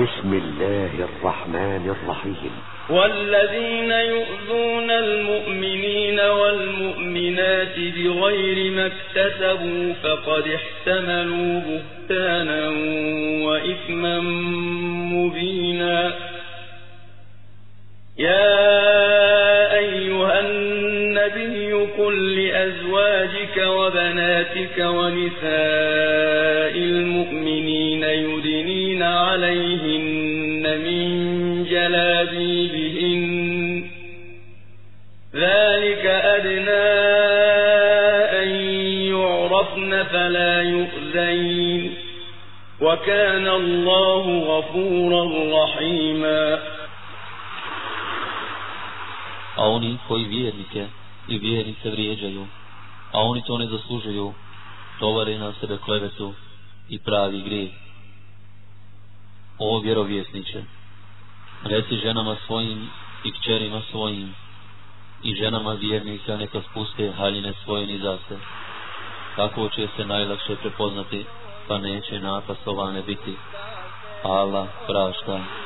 بسم الله الرحمن الرحيم والذين يؤذون المؤمنين والمؤمنات بغير ما اكتسبوا فقد احتملوا بهتانا وإثما مبينا يا قل لأزواجك وبناتك ونساء المؤمنين يدنين عليهن من جلابيبهن ذلك أدنى أن يعرفن فلا يؤذين وكان الله غفورا رحيما أولي oni koji i vjeri se vrijeđaju, a oni to ne zaslužuju, tovare na sebe klevetu i pravi grijeh. O vjerovjesniče, reci ženama svojim i kćerima svojim, i ženama vjernika neka spuste haljine svoje ni za se. Tako će se najlakše prepoznati, pa neće napasovane biti. Allah prašta. Allah prašta.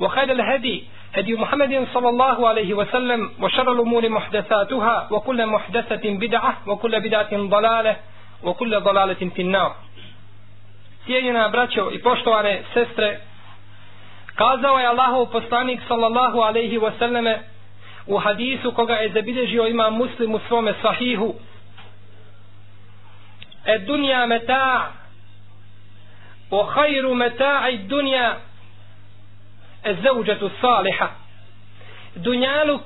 وخير الهدي هدي محمد صلى الله عليه وسلم وشر الأمور محدثاتها وكل محدثة بدعة وكل بدعة ضلالة وكل ضلالة في النار Cijenjena braćo i poštovane sestre, kazao je Allahov poslanik sallallahu alaihi wasallame u hadisu koga je zabilježio ima muslim u svome sahihu. E dunja meta, o hajru meta i dunja zauđatu saliha dunjaluk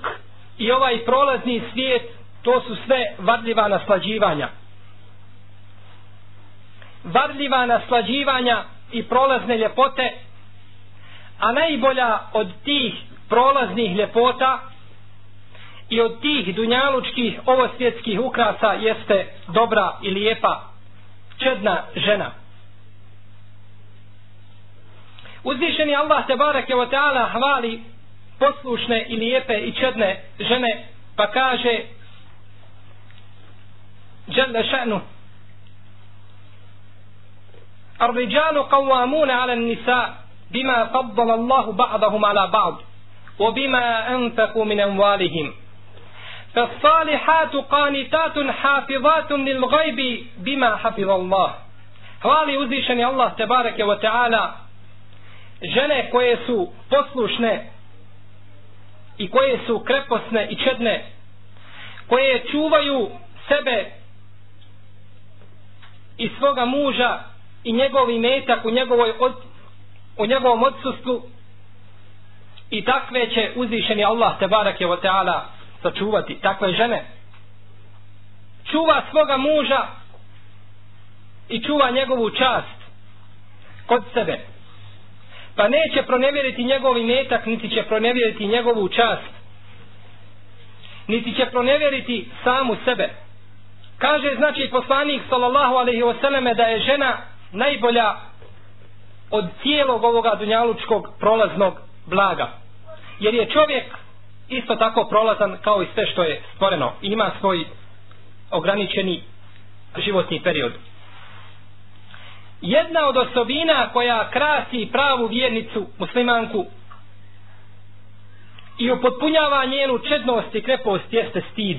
i ovaj prolazni svijet to su sve varljiva naslađivanja varljiva naslađivanja i prolazne ljepote a najbolja od tih prolaznih ljepota i od tih dunjalučkih ovosvjetskih ukrasa jeste dobra i lijepa čedna žena Uzvišeni Allah te barake wa ta'ala hvali poslušne i lijepe i čedne žene pa kaže Jalla šanu qawamuna ala nisa bima بما Allahu ba'dahum ala ba'd wa bima anfaku min anvalihim فالصالحات قانتات حافظات للغيب بما حفظ الله Hvali uzvišeni Allah tebareke wa žene koje su poslušne i koje su kreposne i čedne koje čuvaju sebe i svoga muža i njegovi metak u, njegovoj, u njegovom odsustvu i takve će uzvišeni Allah te barak je teala sačuvati takve žene čuva svoga muža i čuva njegovu čast kod sebe pa neće pronevjeriti njegov imetak, niti će pronevjeriti njegovu čast, niti će pronevjeriti samu sebe. Kaže, znači, poslanik, sallallahu alaihi wasallame, da je žena najbolja od cijelog ovoga dunjalučkog prolaznog blaga. Jer je čovjek isto tako prolazan kao i sve što je stvoreno. Ima svoj ograničeni životni period jedna od osobina koja krasi pravu vjernicu muslimanku i upotpunjava njenu čednost i krepost jeste stid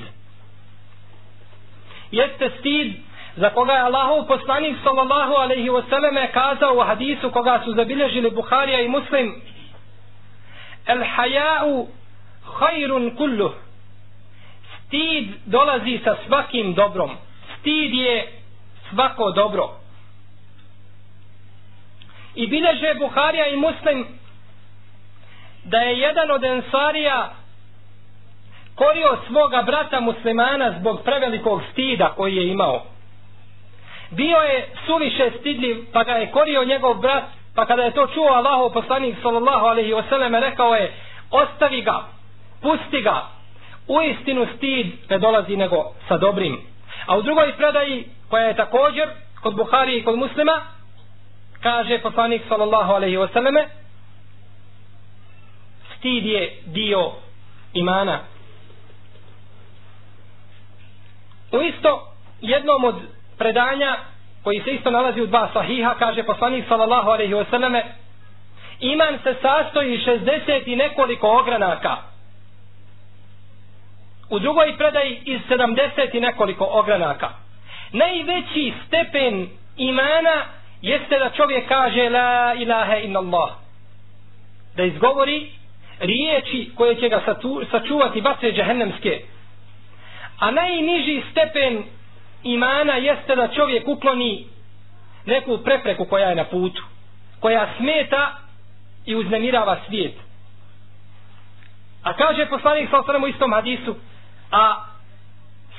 jeste stid za koga je Allahov poslanik sallallahu alaihi wasallam kazao u hadisu koga su zabilježili Buharija i muslim el haja'u hajrun kullu stid dolazi sa svakim dobrom stid je svako dobro i bileže Buharija i Muslim da je jedan od Ensarija korio svoga brata muslimana zbog prevelikog stida koji je imao bio je suviše stidljiv pa ga je korio njegov brat pa kada je to čuo Allahov poslanik sallallahu alaihi wasallam rekao je ostavi ga, pusti ga u istinu stid ne dolazi nego sa dobrim a u drugoj predaji koja je također kod Buhari i kod muslima kaže poslanik sallallahu alaihi wasallame stid je dio imana u isto jednom od predanja koji se isto nalazi u dva sahiha kaže poslanik sallallahu alaihi wasallame iman se sastoji 60 i nekoliko ogranaka u drugoj predaji iz 70 i nekoliko ogranaka najveći stepen imana jeste da čovjek kaže la ilaha in Allah da izgovori riječi koje će ga sačuvati batre džahennemske a najniži stepen imana jeste da čovjek ukloni neku prepreku koja je na putu koja smeta i uznemirava svijet a kaže poslanik sa u istom hadisu a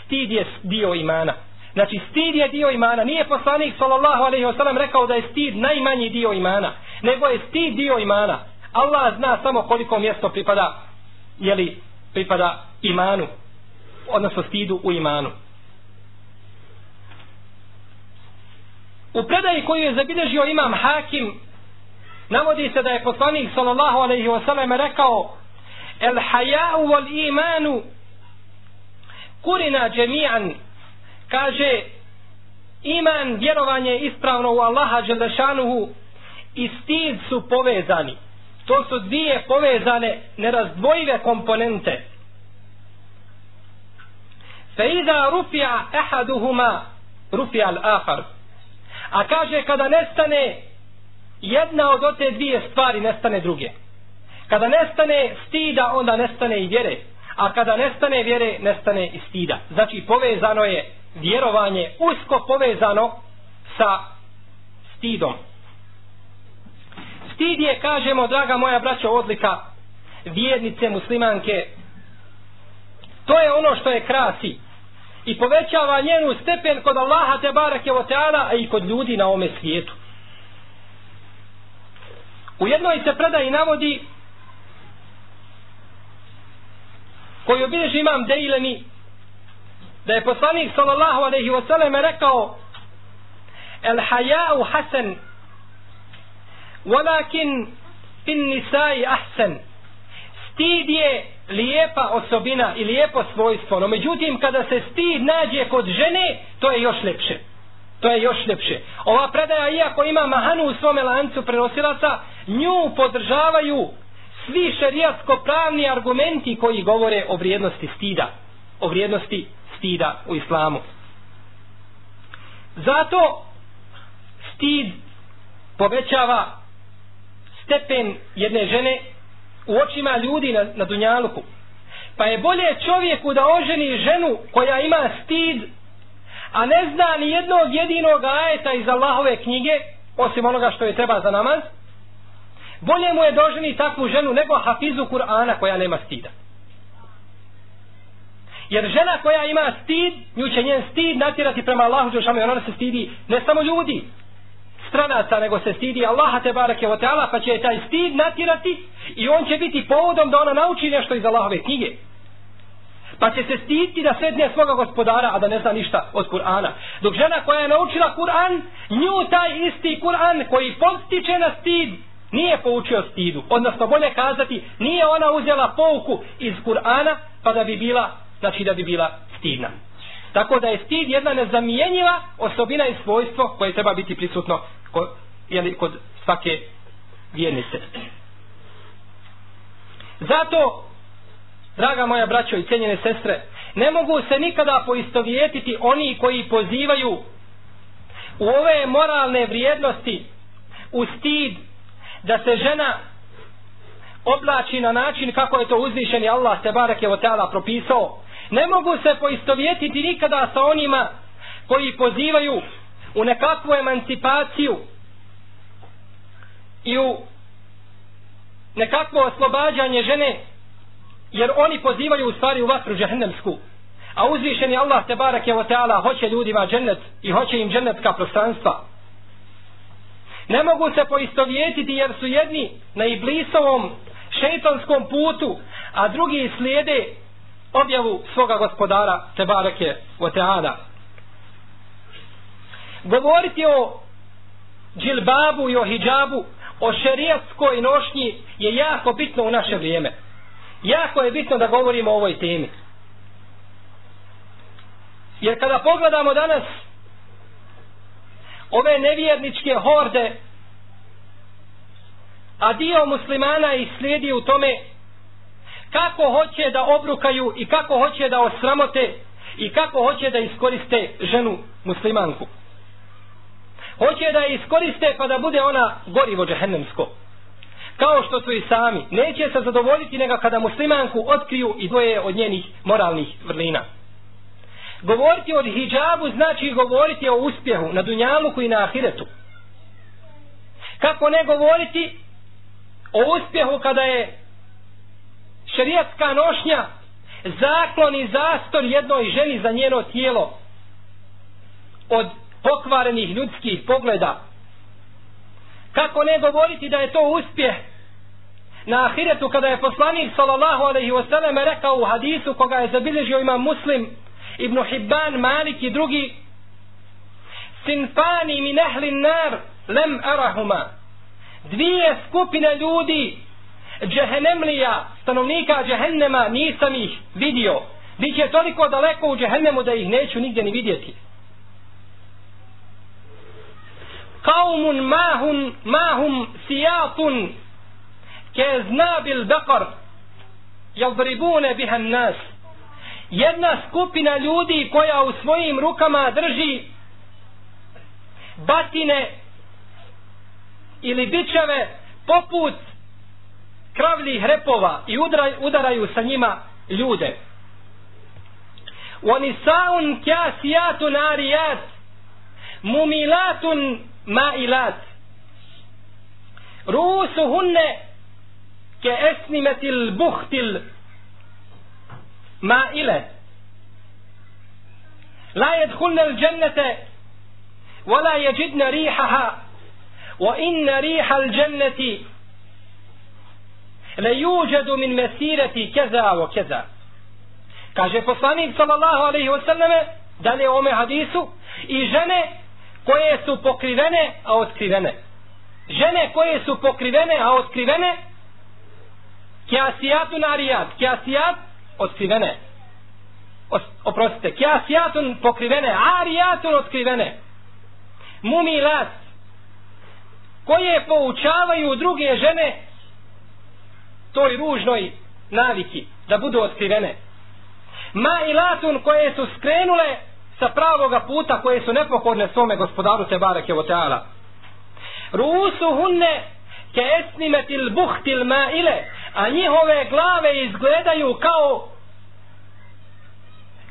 stid je dio imana Znači stid je dio imana. Nije poslanik sallallahu alejhi ve sellem rekao da je stid najmanji dio imana, nego je stid dio imana. Allah zna samo koliko mjesto pripada je li pripada imanu odnosno stidu u imanu. U predaji koju je zabilježio imam Hakim navodi se da je poslanik sallallahu alejhi ve sellem rekao el haya wal imanu kurina jami'an kaže iman vjerovanje ispravno u Allaha Đelešanuhu i stid su povezani to su dvije povezane nerazdvojive komponente fe iza rufija ehaduhuma rufija al ahar a kaže kada nestane jedna od ote dvije stvari nestane druge kada nestane stida onda nestane i vjere a kada nestane vjere nestane i stida znači povezano je vjerovanje usko povezano sa stidom. Stid je, kažemo, draga moja braća, odlika vjernice muslimanke. To je ono što je krasi i povećava njenu stepen kod Allaha te barake o teana, a i kod ljudi na ome svijetu. U jednoj se predaji navodi koju obilježi imam Dejleni da je poslanik sallallahu alaihi wa sallam rekao el hajau hasen walakin fin nisai ahsen stid je lijepa osobina i lijepo svojstvo no međutim kada se stid nađe kod žene to je još lepše to je još lepše ova predaja iako ima mahanu u svome lancu prenosilaca nju podržavaju svi šarijatsko pravni argumenti koji govore o vrijednosti stida o vrijednosti stida u islamu. Zato stid povećava stepen jedne žene u očima ljudi na, na Dunjaluku. Pa je bolje čovjeku da oženi ženu koja ima stid, a ne zna ni jednog jedinog ajeta iz Allahove knjige, osim onoga što je treba za namaz, bolje mu je doženi takvu ženu nego hafizu Kur'ana koja nema stida. Jer žena koja ima stid, nju će njen stid natjerati prema Allahu Đelšanu, jer ona se stidi ne samo ljudi, stranaca, nego se stidi Allaha te barake o teala, pa će je taj stid natjerati i on će biti povodom da ona nauči nešto iz Allahove knjige. Pa će se stiti da sredne svoga gospodara, a da ne zna ništa od Kur'ana. Dok žena koja je naučila Kur'an, nju taj isti Kur'an koji postiče na stid, nije poučio stidu. Odnosno, bolje kazati, nije ona uzela pouku iz Kur'ana, pa da bi bila znači da bi bila stidna. Tako da je stid jedna nezamijenjiva osobina i svojstvo koje treba biti prisutno kod, jeli, kod svake vjernice. Zato, draga moja braćo i cijenjene sestre, ne mogu se nikada poistovjetiti oni koji pozivaju u ove moralne vrijednosti u stid da se žena oblači na način kako je to uzvišeni Allah te barake o teala propisao ne mogu se poistovjetiti nikada sa onima koji pozivaju u nekakvu emancipaciju i u nekakvo oslobađanje žene jer oni pozivaju u stvari u vatru džahnemsku a uzvišeni Allah te barak je teala hoće ljudima džennet i hoće im džennetka prostranstva ne mogu se poistovjetiti jer su jedni na iblisovom šeitonskom putu a drugi slijede objavu svoga gospodara Tebareke Oteada. Govoriti o džilbabu i o hijabu, o šerijatskoj nošnji je jako bitno u naše vrijeme. Jako je bitno da govorimo o ovoj temi. Jer kada pogledamo danas ove nevjerničke horde, a dio muslimana i slijedi u tome kako hoće da obrukaju i kako hoće da osramote i kako hoće da iskoriste ženu muslimanku. Hoće da iskoriste pa da bude ona gorivo džehennemsko. Kao što su i sami. Neće se zadovoljiti nego kada muslimanku otkriju i dvoje od njenih moralnih vrlina. Govoriti o hijabu znači govoriti o uspjehu na dunjaluku i na ahiretu. Kako ne govoriti o uspjehu kada je šerijatska nošnja zaklon i zastor jednoj ženi za njeno tijelo od pokvarenih ljudskih pogleda kako ne govoriti da je to uspjeh na ahiretu kada je poslanik sallallahu alaihi wasallam rekao u hadisu koga je zabilježio ima muslim ibn Hibban, Malik i drugi sinfani min ehlin nar lem arahuma dvije skupine ljudi džehennemlija, stanovnika džehennema, nisam ih vidio. Biće toliko daleko u džehennemu da ih neću nigdje ni vidjeti. Kaumun mahum, mahum sijatun ke znabil bekar jel dribune bihan nas. Jedna skupina ljudi koja u svojim rukama drži batine ili bičeve poput kravljih repova i udraj, udaraju sa njima ljude. Oni saun kjasijatu narijat, mumilatun mailat. Rusu hunne ke esnimetil buhtil maile. La jedhunne l'đennete, wala jeđidne rihaha, wa inne riha l'đenneti le juđedu min mesireti keza o keza. Kaže poslanik sallallahu alaihi wa sallame, da li ome hadisu, i žene koje su pokrivene, a otkrivene. Žene koje su pokrivene, a otkrivene, kjasijatu narijat, kjasijat, otkrivene. Os, oprostite, kjasijatun pokrivene, arijatun otkrivene. Mumilat, koje poučavaju druge žene toj ružnoj naviki da budu otkrivene. Ma i latun koje su skrenule sa pravoga puta koje su nepokorne svome gospodaru Tebara Kevoteala. Rusu hunne ke esnimetil buhtil ma ile a njihove glave izgledaju kao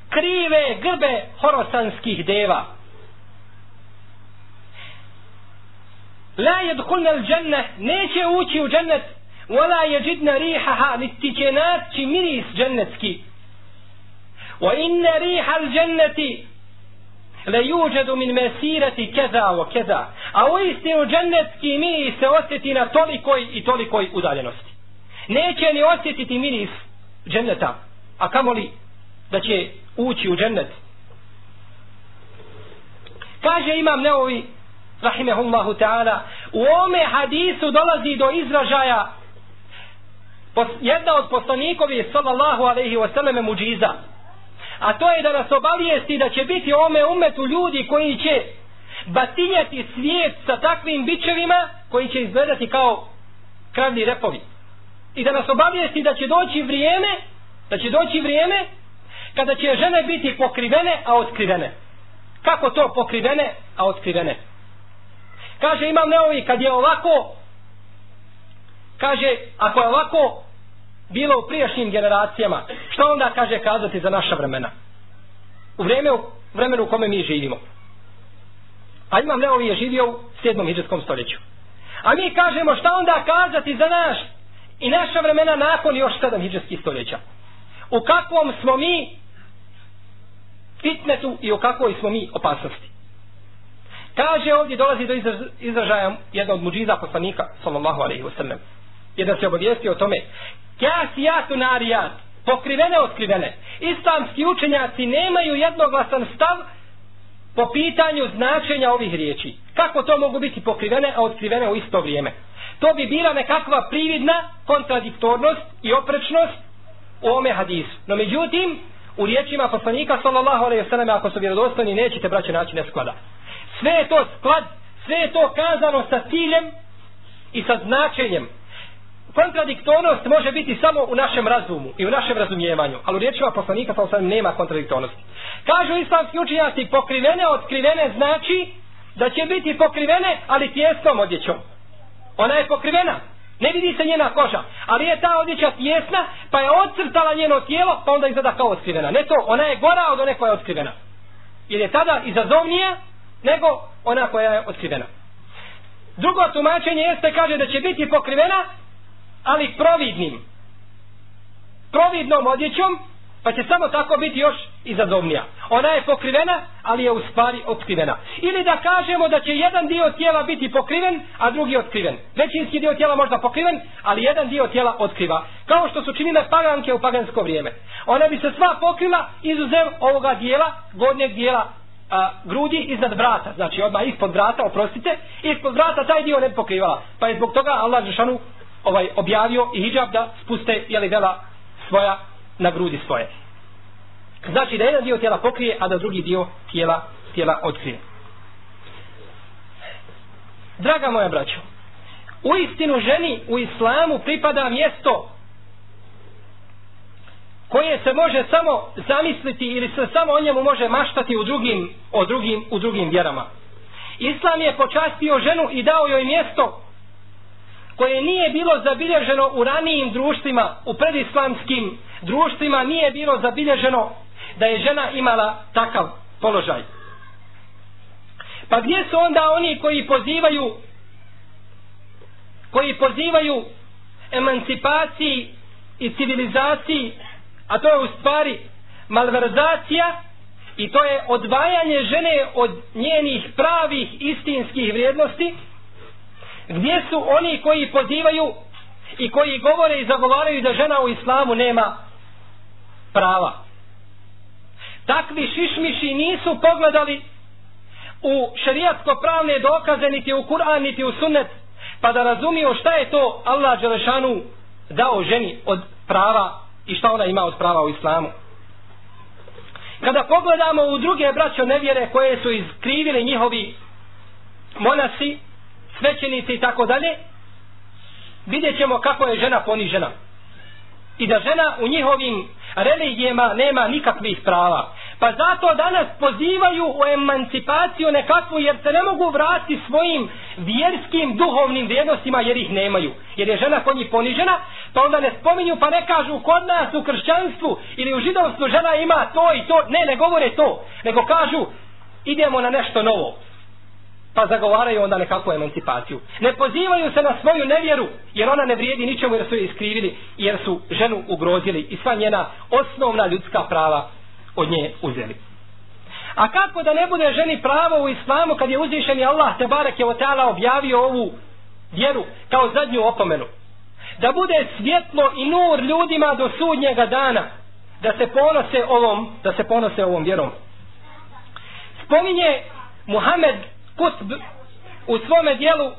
krive grbe horosanskih deva. La yadkhulna al-jannah neće ući u džennet ولا يجدن ريحها لاتكنات تمريس جنتك وإن ريح الجنة ليوجد من مسيرة كذا وكذا أو إستن جنتك ميس أستتنا طلقي إطلقي أدالنست نيكين أستت ميس جنة أكملي بشي أوتي جنة Kaže imam Neovi, rahimehullahu ta'ala, u ome hadisu dolazi do izražaja jedna od poslanikovi sallallahu alaihi wa sallam muđiza a to je da nas obavijesti da će biti ome umetu ljudi koji će batinjati svijet sa takvim bičevima koji će izgledati kao kravni repovi i da nas obavijesti da će doći vrijeme da će doći vrijeme kada će žene biti pokrivene a otkrivene kako to pokrivene a otkrivene kaže imam neovi kad je ovako kaže, ako je ovako bilo u prijašnjim generacijama, što onda kaže kazati za naša vremena? U vremenu, vremenu u kome mi živimo. A imam Leovi je živio u 7. hiđetskom stoljeću. A mi kažemo šta onda kazati za naš i naša vremena nakon još 7 hiđetskih stoljeća. U kakvom smo mi fitnetu i u kakvoj smo mi opasnosti. Kaže ovdje dolazi do izražaja jedna od muđiza poslanika sallallahu alaihi wa sallam je da se obavijesti o tome. Kjasijatu narijat, pokrivene otkrivene. Islamski učenjaci nemaju jednoglasan stav po pitanju značenja ovih riječi. Kako to mogu biti pokrivene, a otkrivene u isto vrijeme? To bi bila nekakva prividna kontradiktornost i oprečnost u ome hadisu. No međutim, u riječima poslanika, sallallahu alaihi sallam, ako su vjerodostani, nećete braće naći nesklada. Sve je to sklad, sve je to kazano sa ciljem i sa značenjem kontradiktornost može biti samo u našem razumu i u našem razumijevanju, ali u riječima poslanika sa osam nema kontradiktornosti. Kažu islamski učinjaci pokrivene, otkrivene znači da će biti pokrivene, ali tjesnom odjećom. Ona je pokrivena, ne vidi se njena koža, ali je ta odjeća tjesna, pa je odcrtala njeno tijelo, pa onda izgleda kao otkrivena. Ne to, ona je gora od one koja je otkrivena. Jer je tada izazovnija nego ona koja je otkrivena. Drugo tumačenje jeste, kaže da će biti pokrivena, ali providnim providnom odjećom pa će samo tako biti još izazovnija. Ona je pokrivena, ali je u stvari otkrivena. Ili da kažemo da će jedan dio tijela biti pokriven, a drugi otkriven. Većinski dio tijela možda pokriven, ali jedan dio tijela otkriva. Kao što su činile paganke u pagansko vrijeme. Ona bi se sva pokrila izuzev ovoga dijela, godnjeg dijela a, grudi iznad vrata. Znači odmah ispod vrata, oprostite, ispod vrata taj dio ne bi pokrivala. Pa je zbog toga Allah Žešanu ovaj objavio i hijab da spuste je li vela svoja na grudi svoje. Znači da jedan dio tijela pokrije, a da drugi dio tijela, tijela otkrije. Draga moja braćo, u istinu ženi u islamu pripada mjesto koje se može samo zamisliti ili se samo o njemu može maštati u drugim, o drugim, u drugim vjerama. Islam je počastio ženu i dao joj mjesto koje nije bilo zabilježeno u ranijim društvima, u predislamskim društvima nije bilo zabilježeno da je žena imala takav položaj. Pa gdje su onda oni koji pozivaju koji pozivaju emancipaciji i civilizaciji, a to je u stvari malverzacija i to je odvajanje žene od njenih pravih istinskih vrijednosti, gdje su oni koji pozivaju i koji govore i zagovaraju da žena u islamu nema prava takvi šišmiši nisu pogledali u šarijatsko pravne dokaze niti u Kur'an niti u sunnet pa da razumiju šta je to Allah Đelešanu dao ženi od prava i šta ona ima od prava u islamu kada pogledamo u druge braćo nevjere koje su iskrivili njihovi monasi svećenici i tako dalje, vidjet ćemo kako je žena ponižena. I da žena u njihovim religijama nema nikakvih prava. Pa zato danas pozivaju u emancipaciju nekakvu jer se ne mogu vratiti svojim vjerskim duhovnim vrijednostima jer ih nemaju. Jer je žena kod njih ponižena, pa onda ne spominju pa ne kažu kod nas u kršćanstvu ili u židovstvu žena ima to i to. Ne, ne govore to, nego kažu idemo na nešto novo pa zagovaraju onda nekakvu emancipaciju. Ne pozivaju se na svoju nevjeru, jer ona ne vrijedi ničemu jer su je iskrivili, jer su ženu ugrozili i sva njena osnovna ljudska prava od nje uzeli. A kako da ne bude ženi pravo u islamu kad je uzvišen i Allah te barek je oteala objavio ovu vjeru kao zadnju opomenu? Da bude svjetlo i nur ljudima do sudnjega dana da se ponose ovom, da se ponose ovom vjerom. Spominje Muhammed Kutb u svome dijelu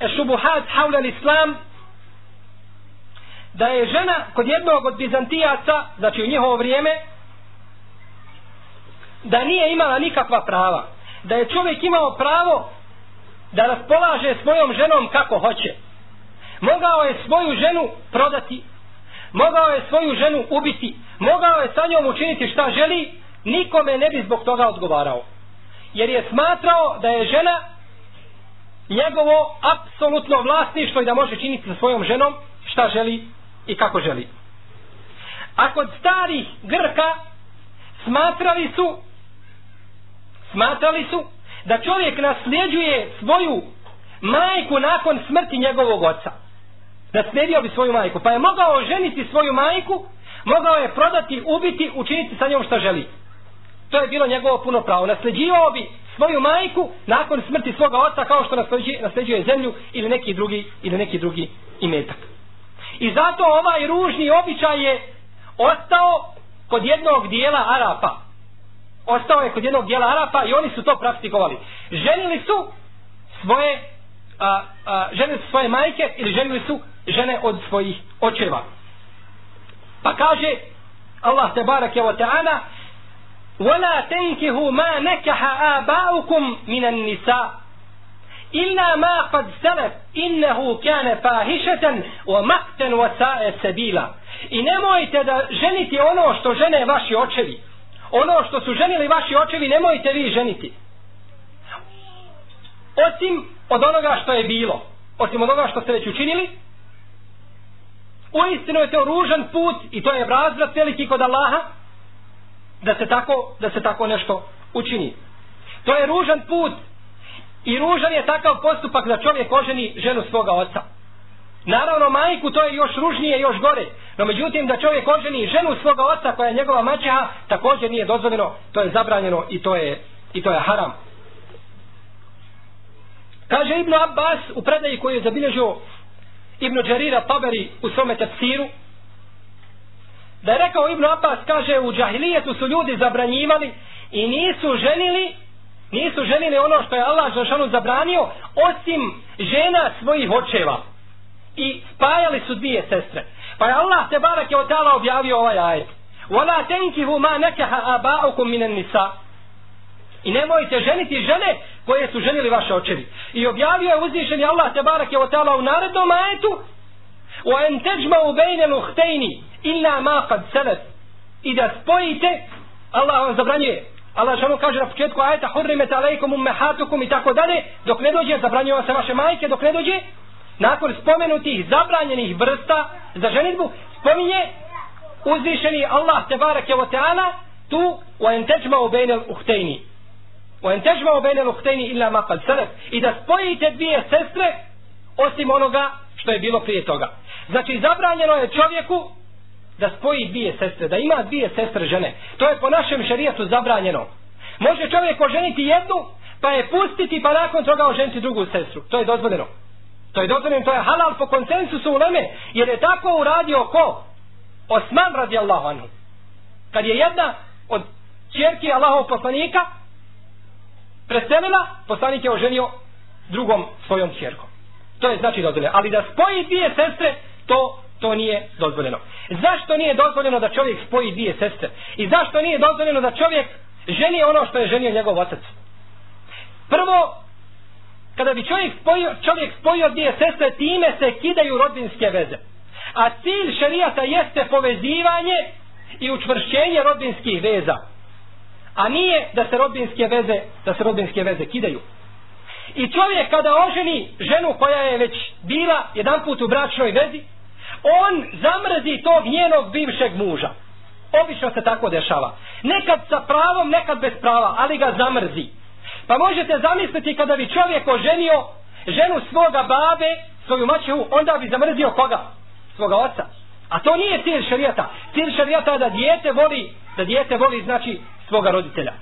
Ešubuhat Havlel Islam da je žena kod jednog od Bizantijaca, znači u njihovo vrijeme da nije imala nikakva prava da je čovjek imao pravo da raspolaže svojom ženom kako hoće mogao je svoju ženu prodati mogao je svoju ženu ubiti mogao je sa njom učiniti šta želi nikome ne bi zbog toga odgovarao jer je smatrao da je žena njegovo apsolutno vlasništvo i da može činiti sa svojom ženom šta želi i kako želi. A kod starih Grka smatrali su smatrali su da čovjek nasljeđuje svoju majku nakon smrti njegovog oca. Nasljedio bi svoju majku. Pa je mogao ženiti svoju majku, mogao je prodati, ubiti, učiniti sa njom šta želi. To je bilo njegovo puno pravo. Nasljeđivao bi svoju majku nakon smrti svoga oca kao što nasljeđuje, nasljeđuje zemlju ili neki drugi ili neki drugi imetak. I zato ovaj ružni običaj je ostao kod jednog dijela Arapa. Ostao je kod jednog dijela Arapa i oni su to praktikovali. Ženili su svoje a, a, žene su svoje majke ili ženili su žene od svojih očeva. Pa kaže Allah te barak je o teana ولا تنكحوا ما نكح آباؤكم من النساء إلا ما قد سلف إنه كان فاهشة ومقتا وساء سبيلا I nemojte da ženiti ono što žene vaši očevi. Ono što su ženili vaši očevi, nemojte vi ženiti. Osim od onoga što je bilo. Osim od onoga što ste već učinili. Uistinu je to ružan put i to je razvrat veliki kod Allaha da se tako da se tako nešto učini to je ružan put i ružan je takav postupak da čovjek oženi ženu svoga oca naravno majku to je još ružnije još gore no međutim da čovjek oženi ženu svoga oca koja je njegova maćeha također nije dozvoljeno to je zabranjeno i to je, i to je haram Kaže Ibn Abbas u predaji koju je zabilježio Ibn Đarira Taberi u svome tefsiru, da je rekao Ibn Abbas, kaže, u džahilijetu su ljudi zabranjivali i nisu ženili, nisu ženili ono što je Allah Žešanu zabranio, osim žena svojih očeva. I spajali su dvije sestre. Pa je Allah te barak je od tala objavio ovaj ajed. وَلَا تَنْكِهُ مَا نَكَهَ أَبَاءُكُمْ مِنَ النِّسَا I nemojte ženiti žene koje su ženili vaše očevi. I objavio je uzvišen je Allah te barak je od tala u narednom ajetu, wa an tajma'u bayna al-ukhtayn illa ma qad salat idha spojite Allah vam zabranjuje Allah šano kaže na početku ajeta hurrimet alejkum ummahatukum i tako dalje dok ne dođe zabranjuje se vaše majke dok ne dođe nakon spomenutih zabranjenih vrsta za ženitbu spominje uzvišeni Allah te bareke ve taala tu wa an tajma'u bayna al-ukhtayn wa an tajma'u bayna al-ukhtayn illa ma qad salat idha spojite dvije sestre osim onoga što je bilo prije toga. Znači, zabranjeno je čovjeku da spoji dvije sestre, da ima dvije sestre žene. To je po našem šarijetu zabranjeno. Može čovjek oženiti jednu, pa je pustiti, pa nakon toga oženiti drugu sestru. To je dozvoljeno. To je dozvoljeno, to je halal po konsensusu u Leme, jer je tako uradio ko? Osman radi Allahu anhu. Kad je jedna od čerki Allahov poslanika preselila, poslanik je oženio drugom svojom čerkom. To je znači dozvoljeno. Ali da spoji dvije sestre, to to nije dozvoljeno. Zašto nije dozvoljeno da čovjek spoji dvije sestre? I zašto nije dozvoljeno da čovjek ženi ono što je ženio njegov otac? Prvo, kada bi čovjek spojio, čovjek spojio dvije sestre, time se kidaju rodinske veze. A cilj šarijata jeste povezivanje i učvršćenje rodinskih veza. A nije da se rodinske veze, da se rodinske veze kidaju. I čovjek kada oženi ženu koja je već bila jedan put u bračnoj vezi, on zamrzi tog njenog bivšeg muža. Obično se tako dešava. Nekad sa pravom, nekad bez prava, ali ga zamrzi. Pa možete zamisliti kada bi čovjek oženio ženu svoga babe, svoju maćevu, onda bi zamrzio koga? Svoga oca. A to nije cilj šarijata. Cilj šarijata je da dijete voli, da dijete voli znači svoga roditelja.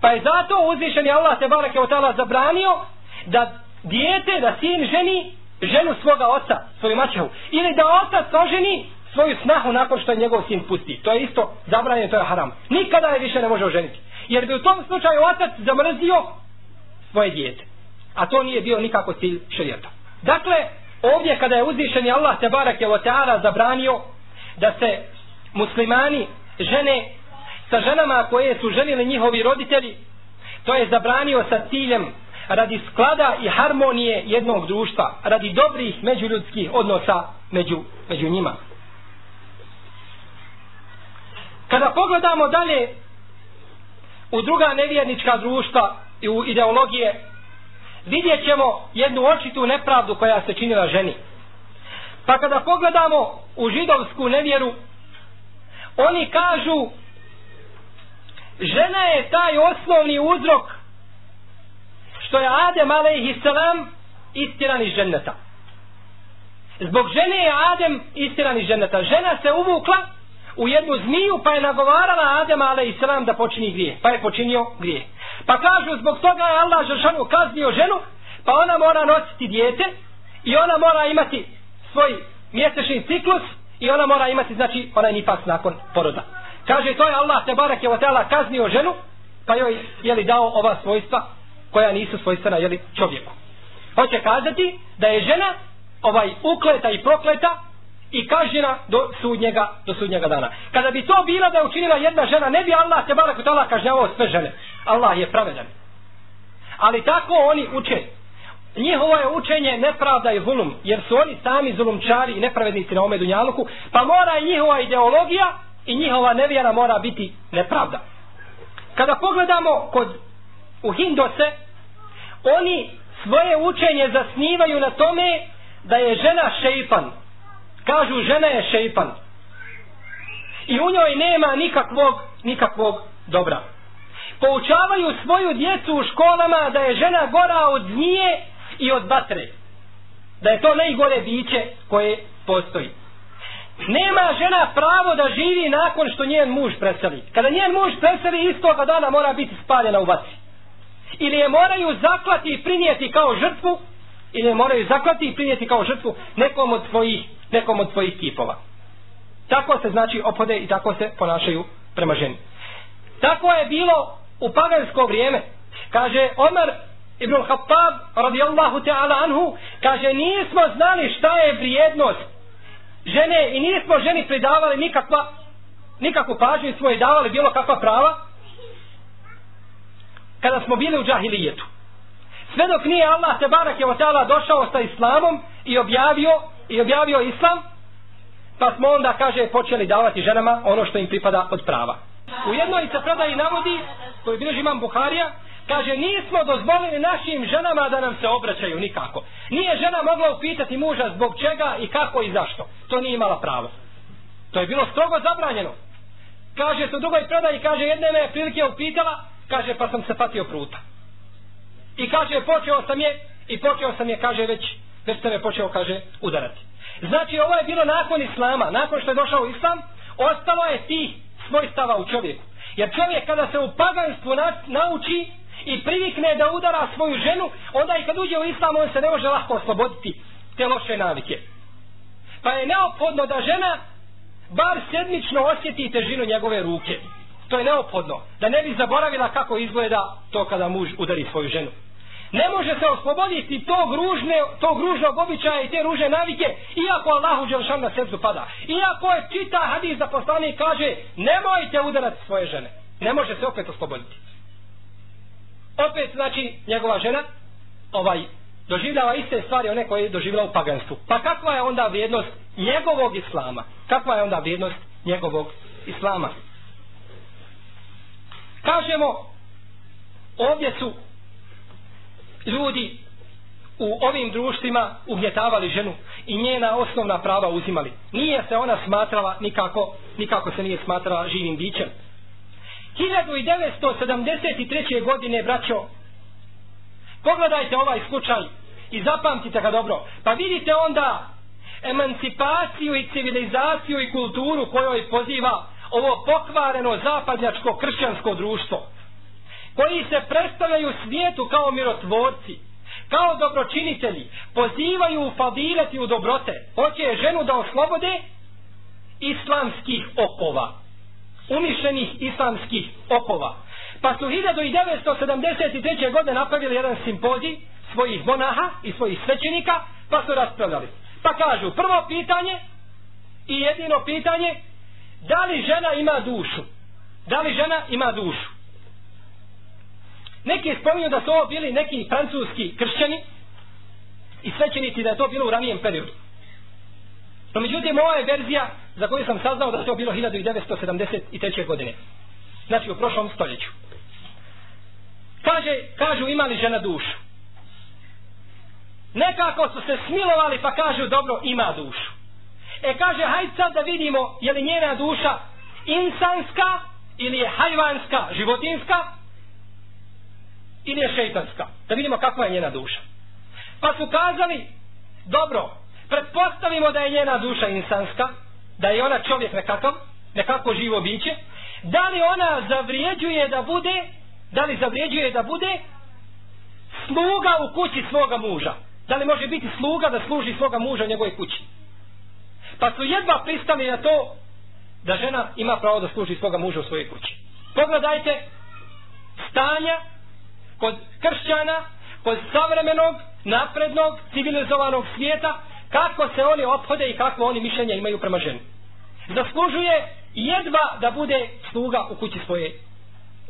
Pa je zato uzvišen je Allah te barake od tala zabranio da dijete, da sin ženi ženu svoga oca, svoju mačehu. Ili da otac oženi svoju snahu nakon što je njegov sin pusti. To je isto zabranjeno, to je haram. Nikada je više ne može oženiti. Jer bi u tom slučaju otac zamrzio svoje dijete. A to nije bio nikako cilj šarijeta. Dakle, ovdje kada je uzvišen je Allah te barake od tala zabranio da se muslimani žene sa ženama koje su ženili njihovi roditelji, to je zabranio sa ciljem radi sklada i harmonije jednog društva, radi dobrih međuljudskih odnosa među, među njima. Kada pogledamo dalje u druga nevjernička društva i u ideologije, vidjet ćemo jednu očitu nepravdu koja se činila ženi. Pa kada pogledamo u židovsku nevjeru, oni kažu žena je taj osnovni uzrok što je Adem a.s. istiran iz ženeta. Zbog žene je Adem istiran iz ženeta. Žena se uvukla u jednu zmiju pa je nagovarala Adem a.s. da počini grije. Pa je počinio grije. Pa kažu zbog toga je Allah Žešanu kaznio ženu pa ona mora nositi dijete i ona mora imati svoj mjesečni ciklus i ona mora imati znači onaj nipas nakon poroda. Kaže, to je Allah te barake o tela kaznio ženu, pa joj je li dao ova svojstva koja nisu svojstvena jeli, čovjeku. Hoće kazati da je žena ovaj ukleta i prokleta i kažnjena do sudnjega, do sudnjega dana. Kada bi to bila da je učinila jedna žena, ne bi Allah te barake o tela kažnjavao sve žene. Allah je pravedan. Ali tako oni uče. Njihovo je učenje nepravda i zulum, jer su oni sami zulumčari i nepravednici na ome dunjaluku, pa mora njihova ideologija i njihova nevjera mora biti nepravda. Kada pogledamo kod u Hindose, oni svoje učenje zasnivaju na tome da je žena šeipan. Kažu žena je šeipan. I u njoj nema nikakvog, nikakvog dobra. Poučavaju svoju djecu u školama da je žena gora od zmije i od batre. Da je to najgore biće koje postoji. Nema žena pravo da živi nakon što njen muž preseli. Kada njen muž preseli, istoga dana mora biti spaljena u vaci. Ili je moraju zaklati i prinijeti kao žrtvu, ili je moraju zaklati i prinijeti kao žrtvu nekom od svojih, nekom od svojih kipova. Tako se znači opode i tako se ponašaju prema ženi. Tako je bilo u pagansko vrijeme. Kaže Omar ibn Khattab radijallahu ta'ala anhu, kaže nismo znali šta je vrijednost žene i nismo ženi pridavali nikakva nikakvu pažnju i smo je davali bilo kakva prava kada smo bili u džahilijetu sve dok nije Allah te barak je otala došao sa islamom i objavio i objavio islam pa smo onda kaže počeli davati ženama ono što im pripada od prava u jednoj se predaji navodi koji bilježi imam Buharija Kaže, nismo dozvolili našim ženama da nam se obraćaju nikako. Nije žena mogla upitati muža zbog čega i kako i zašto. To nije imala pravo. To je bilo strogo zabranjeno. Kaže, su drugoj predaji, kaže, jedne me prilike upitala, kaže, pa sam se patio pruta. I kaže, počeo sam je, i počeo sam je, kaže, već, već sam je počeo, kaže, udarati. Znači, ovo je bilo nakon islama, nakon što je došao islam, ostalo je tih svojstava u čovjeku. Jer čovjek kada se u paganstvu nauči, i privikne da udara svoju ženu, onda i kad uđe u islam, on se ne može lahko osloboditi te loše navike. Pa je neophodno da žena bar sedmično osjeti težinu njegove ruke. To je neophodno, da ne bi zaboravila kako izgleda to kada muž udari svoju ženu. Ne može se osloboditi tog, ružne, tog ružnog običaja i te ružne navike, iako Allahu Đelšan na srcu pada. Iako je čita hadis za poslani kaže, nemojte udarati svoje žene. Ne može se opet osloboditi opet znači njegova žena ovaj doživljava iste stvari one koje je doživjela u paganstvu. Pa kakva je onda vrijednost njegovog islama? Kakva je onda vrijednost njegovog islama? Kažemo, ovdje su ljudi u ovim društvima ugnjetavali ženu i njena osnovna prava uzimali. Nije se ona smatrala nikako, nikako se nije smatrala živim bićem. 1973. godine, braćo, pogledajte ovaj slučaj i zapamtite ga dobro. Pa vidite onda emancipaciju i civilizaciju i kulturu kojoj poziva ovo pokvareno zapadnjačko kršćansko društvo. Koji se predstavljaju svijetu kao mirotvorci, kao dobročinitelji, pozivaju u fadilet i u dobrote. Hoće ženu da oslobode islamskih okova umišljenih islamskih opova. Pa su 1973. godine napravili jedan simpozij svojih monaha i svojih svećenika, pa su raspravljali. Pa kažu, prvo pitanje i jedino pitanje, da li žena ima dušu? Da li žena ima dušu? Neki spominju da su ovo bili neki francuski kršćani i svećenici da je to bilo u ranijem periodu. No međutim, ova je verzija za koju sam saznao da to bilo 1973. godine. Znači, u prošlom stoljeću. Kaže, kažu, ima li žena dušu? Nekako su se smilovali, pa kažu, dobro, ima dušu. E, kaže, hajde sad da vidimo je li njena duša insanska ili je hajvanska, životinska, ili je šeitanska. Da vidimo kakva je njena duša. Pa su kazali, dobro, pretpostavimo da je njena duša insanska, da je ona čovjek nekakav, nekako živo biće, da li ona zavrijeđuje da bude, da li zavrijeđuje da bude sluga u kući svoga muža? Da li može biti sluga da služi svoga muža u njegove kući? Pa su jedva pristali na to da žena ima pravo da služi svoga muža u svojoj kući. Pogledajte stanja kod kršćana, kod savremenog, naprednog, civilizovanog svijeta, kako se oni ophode i kako oni mišljenja imaju prema ženi. Zaslužuje jedva da bude sluga u kući svoje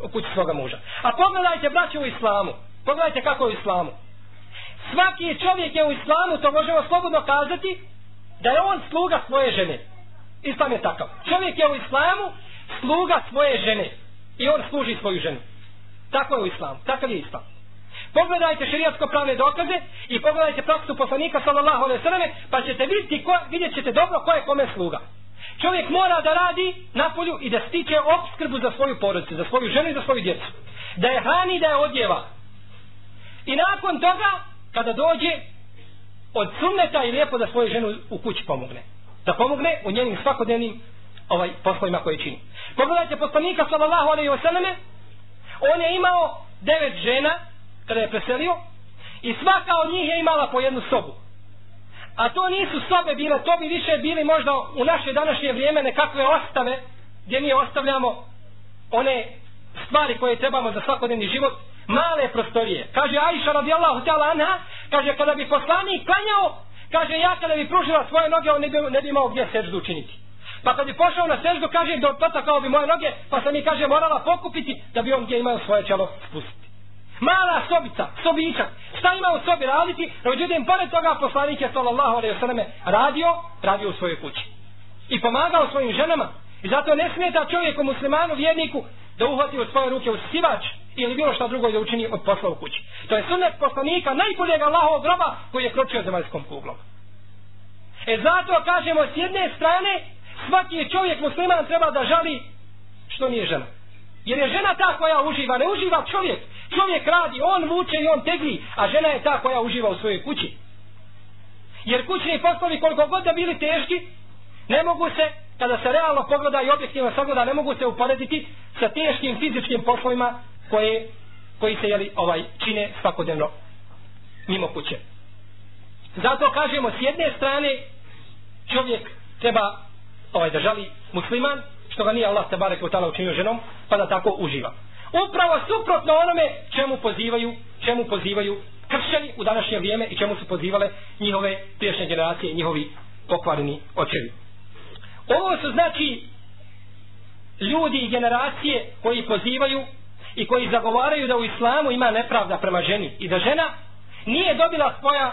u kući svoga muža. A pogledajte braće u islamu. Pogledajte kako je u islamu. Svaki čovjek je u islamu, to možemo slobodno kazati, da je on sluga svoje žene. Islam je takav. Čovjek je u islamu, sluga svoje žene. I on služi svoju ženu. Tako je u islamu. Takav je islam. Pogledajte šerijatsko pravne dokaze i pogledajte praksu poslanika sallallahu alejhi ve selleme, pa ćete vidjeti ko vidjet ćete dobro ko je kome sluga. Čovjek mora da radi na polju i da stiče opskrbu za svoju porodicu, za svoju ženu i za svoju djecu. Da je hrani, da je odjeva. I nakon toga, kada dođe od sunneta i lijepo da svoju ženu u kući pomogne. Da pomogne u njenim svakodnevnim ovaj, poslovima koje čini. Pogledajte poslanika sallallahu alaihi wa sallame, on je imao devet žena, kada je preselio i svaka od njih je imala po jednu sobu a to nisu sobe bile to bi više bili možda u naše današnje vrijeme nekakve ostave gdje mi ostavljamo one stvari koje trebamo za svakodnevni život male prostorije kaže Aisha radijallahu ta'ala anha kaže kada bi poslanik klanjao kaže ja kada bi pružila svoje noge on ne bi, ne bi imao gdje seždu učiniti pa kad bi pošao na seždu kaže dotakao bi moje noge pa sam mi kaže morala pokupiti da bi on gdje imao svoje čelo spustiti Mala sobica, sobičak. Šta ima u sobi raditi? Međutim, pored toga poslanik je sallallahu alaihi sallam radio, radio u svojoj kući. I pomagao svojim ženama. I zato ne smeta čovjeku muslimanu vjerniku da uhvati u svoje ruke u sivač ili bilo šta drugo da učini od posla u kući. To je sunet poslanika najboljeg Allahovog groba koji je kročio zemaljskom kuglom. E zato kažemo s jedne strane svaki čovjek musliman treba da žali što nije žena. Jer je žena ta koja uživa, ne uživa čovjek. Čovjek radi, on vuče i on tegli, a žena je ta koja uživa u svojoj kući. Jer kućni poslovi koliko god da bili teški, ne mogu se, kada se realno pogleda i objektivno sagleda, ne mogu se uporediti sa teškim fizičkim poslovima koje, koji se jeli, ovaj, čine svakodnevno mimo kuće. Zato kažemo, s jedne strane, čovjek treba ovaj, da žali musliman, što ga nije Allah se barek učinio ženom, pa da tako uživa upravo suprotno onome čemu pozivaju čemu pozivaju kršćani u današnje vrijeme i čemu su pozivale njihove priješnje generacije njihovi pokvareni očevi ovo su znači ljudi i generacije koji pozivaju i koji zagovaraju da u islamu ima nepravda prema ženi i da žena nije dobila svoja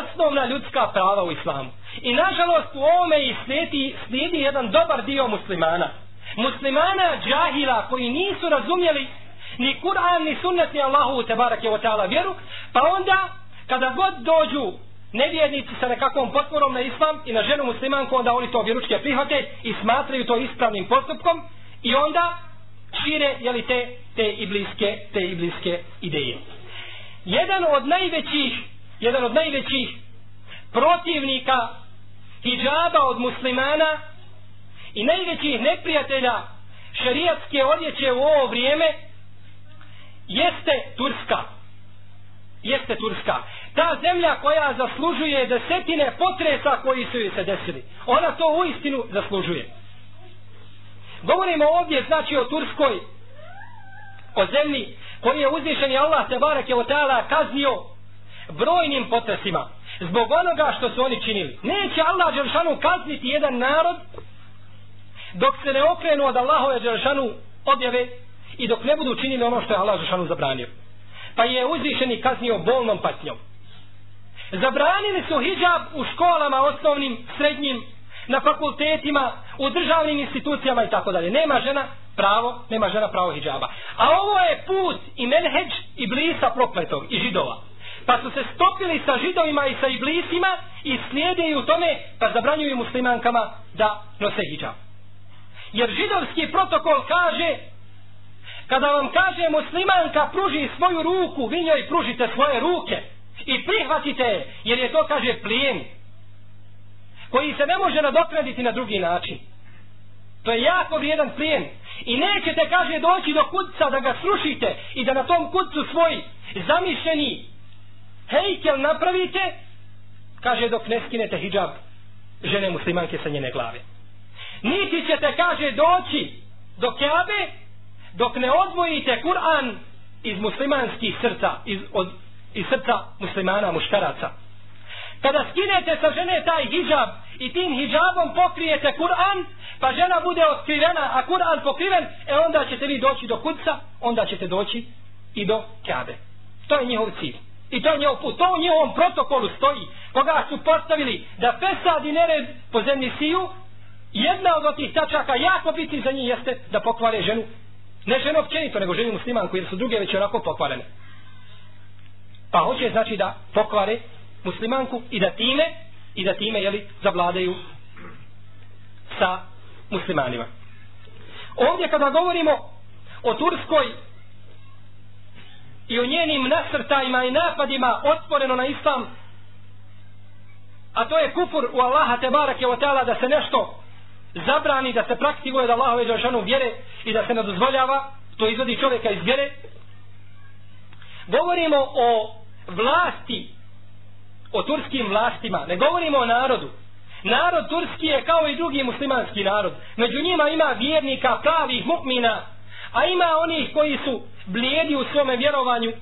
osnovna ljudska prava u islamu. I nažalost u ovome i slijedi, slijedi jedan dobar dio muslimana muslimana džahila koji nisu razumjeli ni Kur'an ni sunnet ni Allahu te barake ta'ala vjeru pa onda kada god dođu nevjernici sa nekakvom potporom na islam i na ženu muslimanku onda oni to vjeručke prihvate i smatraju to ispravnim postupkom i onda šire jeli, te, te, ibliske, te ibliske ideje jedan od najvećih jedan od najvećih protivnika hijaba od muslimana i najvećih neprijatelja šerijatske odjeće u ovo vrijeme jeste Turska. Jeste Turska. Ta zemlja koja zaslužuje desetine potresa koji su joj se desili. Ona to u istinu zaslužuje. Govorimo ovdje znači o Turskoj, o zemlji koji je uzvišeni Allah te barak je od kaznio brojnim potresima. Zbog onoga što su oni činili. Neće Allah Đeršanu kazniti jedan narod dok se ne okrenu od Allahove Đelešanu objave i dok ne budu činili ono što je Allah Đelešanu zabranio. Pa je uzvišeni kaznio bolnom patnjom. Zabranili su hijab u školama osnovnim, srednjim, na fakultetima, u državnim institucijama i tako dalje. Nema žena pravo, nema žena pravo hijaba. A ovo je put i menheđ i blisa prokletog i židova. Pa su se stopili sa židovima i sa iblisima i slijede u tome pa zabranjuju muslimankama da nose hijab. Jer židovski protokol kaže kada vam kaže muslimanka pruži svoju ruku, vi njoj pružite svoje ruke i prihvatite je, jer je to kaže plijen koji se ne može nadokrediti na drugi način. To je jako vrijedan plijen. I nećete, kaže, doći do kutca da ga srušite i da na tom kutcu svoj zamišljeni hejkel napravite, kaže, dok ne skinete hijab žene muslimanke sa njene glave niti ćete, kaže, doći do Kabe, dok ne odvojite Kur'an iz muslimanskih srca, iz, od, iz srca muslimana, muškaraca. Kada skinete sa žene taj hijab i tim hijabom pokrijete Kur'an, pa žena bude otkrivena, a Kur'an pokriven, e onda ćete vi doći do kuca, onda ćete doći i do Kabe. To je njihov cilj. I to je njihov put. To u njihovom protokolu stoji. Koga su postavili da pesad i nered po zemlji siju, jedna od tih tačaka jako biti za njih jeste da pokvare ženu ne ženu općenito nego ženu muslimanku jer su druge već onako pokvarene pa hoće znači da pokvare muslimanku i da time i da time jeli zavladaju sa muslimanima ovdje kada govorimo o Turskoj i o njenim nasrtajima i napadima otvoreno na islam a to je kufur u Allaha te barake o tela da se nešto zabrani da se praktikuje da Allahove Đelšanu vjere i da se ne dozvoljava to izvodi čovjeka iz vjere govorimo o vlasti o turskim vlastima ne govorimo o narodu narod turski je kao i drugi muslimanski narod među njima ima vjernika pravih mukmina a ima onih koji su blijedi u svome vjerovanju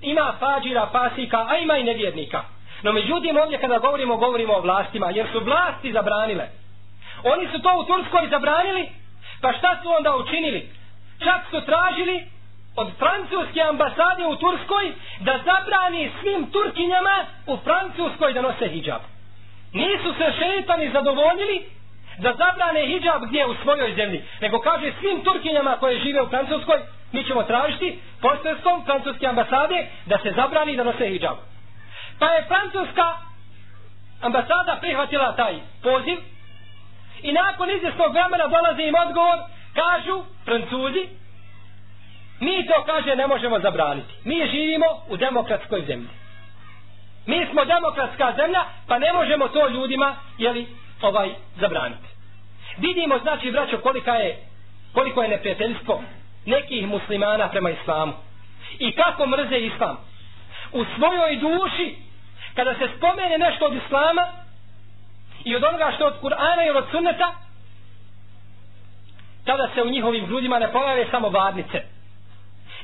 ima fađira, pasika a ima i nevjernika no međutim ovdje kada govorimo govorimo o vlastima jer su vlasti zabranile Oni su to u Turskoj zabranili, pa šta su onda učinili? Čak su tražili od francuske ambasade u Turskoj da zabrani svim Turkinjama u Francuskoj da nose hijab. Nisu se šeitani zadovoljili da zabrane hijab gdje u svojoj zemlji, nego kaže svim Turkinjama koje žive u Francuskoj, mi ćemo tražiti posredstvom francuske ambasade da se zabrani da nose hijab. Pa je francuska ambasada prihvatila taj poziv I nakon izvjesnog vremena dolazi im odgovor, kažu francuzi, mi to kaže ne možemo zabraniti. Mi živimo u demokratskoj zemlji. Mi smo demokratska zemlja, pa ne možemo to ljudima, jeli, ovaj, zabraniti. Vidimo, znači, braćo, kolika je, koliko je neprijateljstvo nekih muslimana prema islamu. I kako mrze islam. U svojoj duši, kada se spomene nešto od islama, i od onoga što od Kur'ana i od sunneta tada se u njihovim grudima ne pojave samo varnice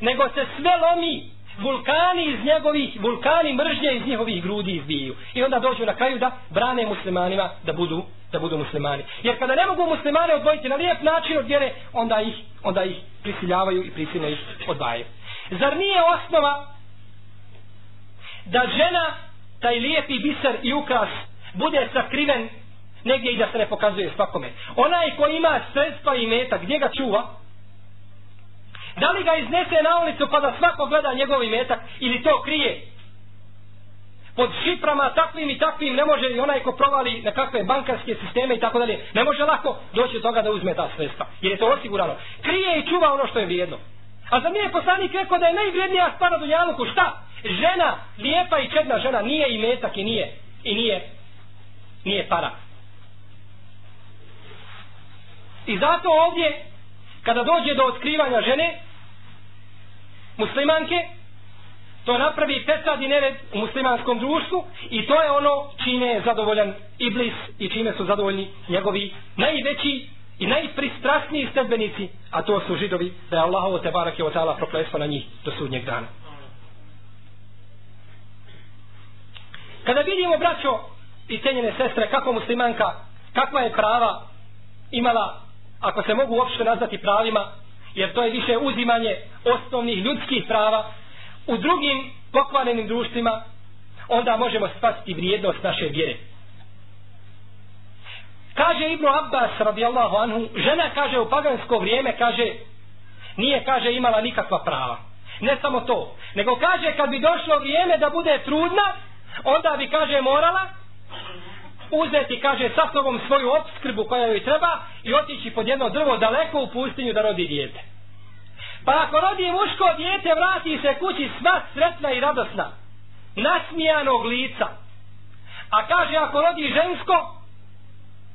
nego se sve lomi vulkani iz njegovih vulkani mržnje iz njihovih grudi izbiju i onda dođu na kraju da brane muslimanima da budu da budu muslimani. Jer kada ne mogu muslimane odvojiti na lijep način od vjere, onda ih, onda ih prisiljavaju i prisiljno ih odvajaju. Zar nije osnova da žena taj lijepi biser i ukras bude sakriven negdje i da se ne pokazuje svakome. Onaj ko ima sredstva i meta, gdje ga čuva? Da li ga iznese na ulicu pa da svako gleda njegov imetak ili to krije? Pod šiframa takvim i takvim ne može i onaj ko provali nekakve bankarske sisteme i tako dalje. Ne može lako doći do toga da uzme ta sredstva. Jer je to osigurano. Krije i čuva ono što je vrijedno. A za nije poslanik rekao da je najvrijednija stvar na Dunjaluku. Šta? Žena, lijepa i čedna žena, nije imetak i nije, i nije nije para. I zato ovdje, kada dođe do otkrivanja žene, muslimanke, to napravi pesad i nered u muslimanskom društvu i to je ono čine je zadovoljan iblis i čime su zadovoljni njegovi najveći i najpristrasniji stedbenici, a to su židovi, da je Allah ovo te barak je ozala prokleso na njih do sudnjeg dana. Kada vidimo, braćo, i cijenjene sestre, kako muslimanka, kakva je prava imala, ako se mogu uopšte nazvati pravima, jer to je više uzimanje osnovnih ljudskih prava, u drugim pokvarenim društvima, onda možemo spasti vrijednost naše vjere. Kaže Ibnu Abbas, radijallahu anhu, žena, kaže, u pagansko vrijeme, kaže, nije, kaže, imala nikakva prava. Ne samo to, nego kaže, kad bi došlo vrijeme da bude trudna, onda bi, kaže, morala uzeti, kaže, sa sobom svoju obskrbu koja joj treba i otići pod jedno drvo daleko u pustinju da rodi dijete. Pa ako rodi muško dijete, vrati se kući sva sretna i radosna, nasmijanog lica. A kaže, ako rodi žensko,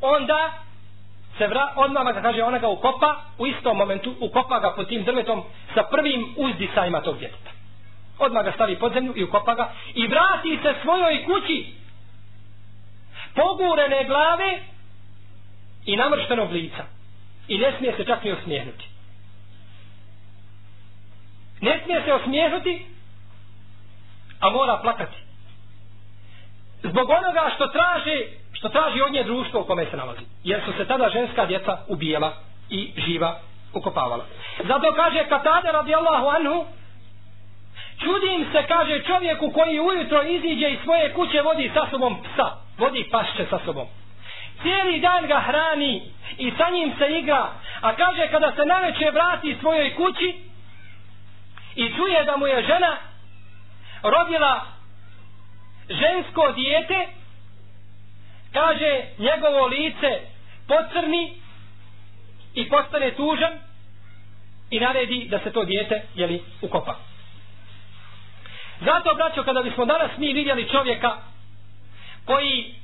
onda se vra, odmah ga kaže, ona ga ukopa, u istom momentu ukopa ga pod tim drvetom sa prvim uzdisajima tog djeteta. Odmah ga stavi pod zemlju i ukopa ga i vrati se svojoj kući pogurene glave i namrštenog lica. I ne smije se čak ni osmijehnuti. Ne smije se osmijehnuti, a mora plakati. Zbog onoga što traži, što traži od nje društvo u kome se nalazi. Jer su se tada ženska djeca ubijela i živa ukopavala. Zato kaže Katade radijallahu anhu, Čudim se, kaže čovjeku koji ujutro iziđe iz svoje kuće, vodi sa sobom psa, vodi pašće sa sobom. Cijeli dan ga hrani i sa njim se igra, a kaže kada se naveče vrati svojoj kući i čuje da mu je žena rodila žensko dijete, kaže njegovo lice pocrni i postane tužan i naredi da se to dijete jeli, ukopa. Zato, braćo, kada bismo danas mi vidjeli čovjeka koji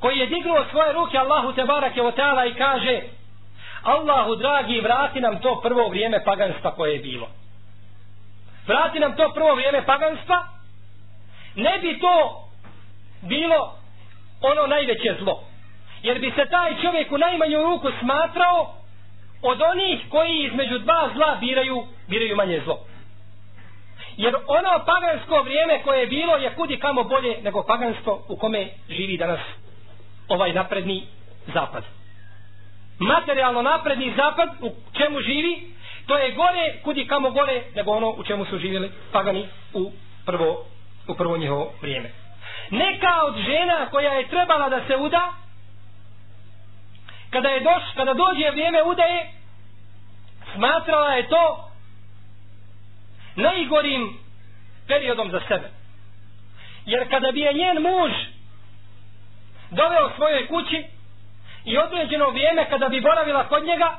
koji je dignuo svoje ruke Allahu te barake o tala i kaže Allahu dragi vrati nam to prvo vrijeme paganstva koje je bilo vrati nam to prvo vrijeme paganstva ne bi to bilo ono najveće zlo jer bi se taj čovjek u najmanju ruku smatrao od onih koji između dva zla biraju, biraju manje zlo jer ono pagansko vrijeme koje je bilo je kudi kamo bolje nego pagansko u kome živi danas ovaj napredni zapad materijalno napredni zapad u čemu živi to je gore kudi kamo gore nego ono u čemu su živjeli pagani u prvo, u prvo njihovo vrijeme neka od žena koja je trebala da se uda kada je doš, kada dođe vrijeme udaje smatrala je to najgorim periodom za sebe. Jer kada bi je njen muž doveo svojoj kući i određeno vrijeme kada bi boravila kod njega,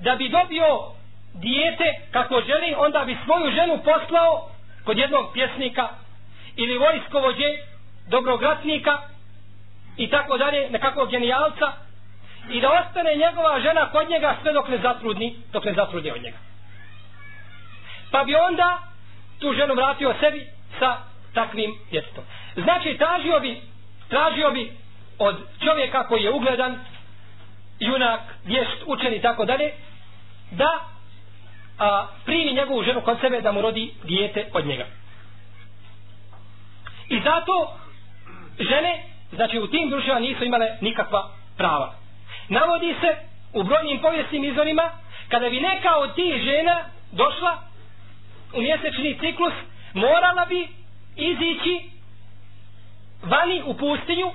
da bi dobio dijete kako želi, onda bi svoju ženu poslao kod jednog pjesnika ili vojskovođe, dobrog ratnika i tako dalje, nekakvog genijalca i da ostane njegova žena kod njega sve dok ne zatrudni, dok ne zatrudni od njega pa bi onda tu ženu vratio sebi sa takvim djetetom. Znači, tražio bi, tražio bi od čovjeka koji je ugledan, junak, vješt, učen i tako dalje, da a, primi njegovu ženu kod sebe da mu rodi dijete od njega. I zato žene, znači u tim društvima nisu imale nikakva prava. Navodi se u brojnim povijesnim izvorima, kada bi neka od tih žena došla u mjesečni ciklus morala bi izići vani u pustinju